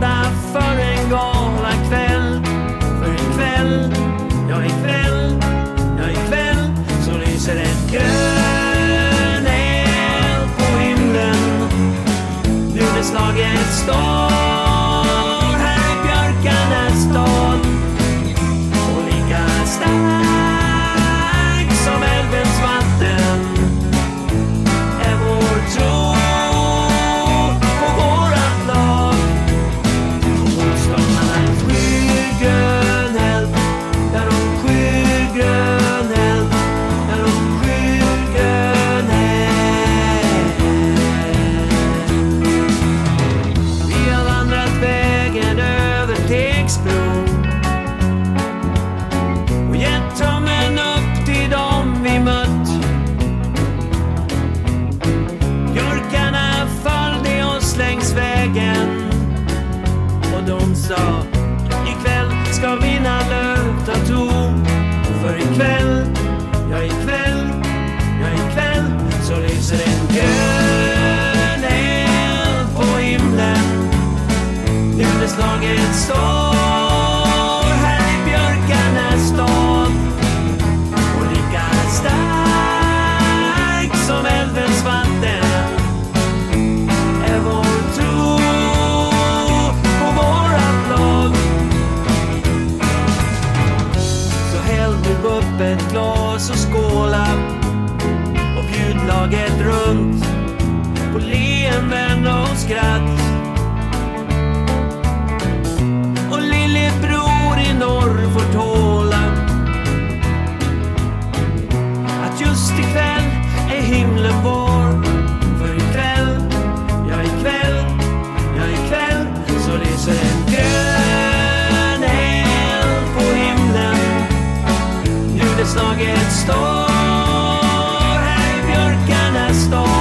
städa för en galakväll. För ikväll, ja ikväll, ja ikväll så lyser en grön eld på himlen. Nu är slaget stort Slaget står här i björkarnas stad. Och lika stark som älvens vatten är vår tro på vårat lag. Så häll nu upp ett glas och skåla och bjud laget runt. På leenden och skratt. det slaget står. Här i björkarnas stad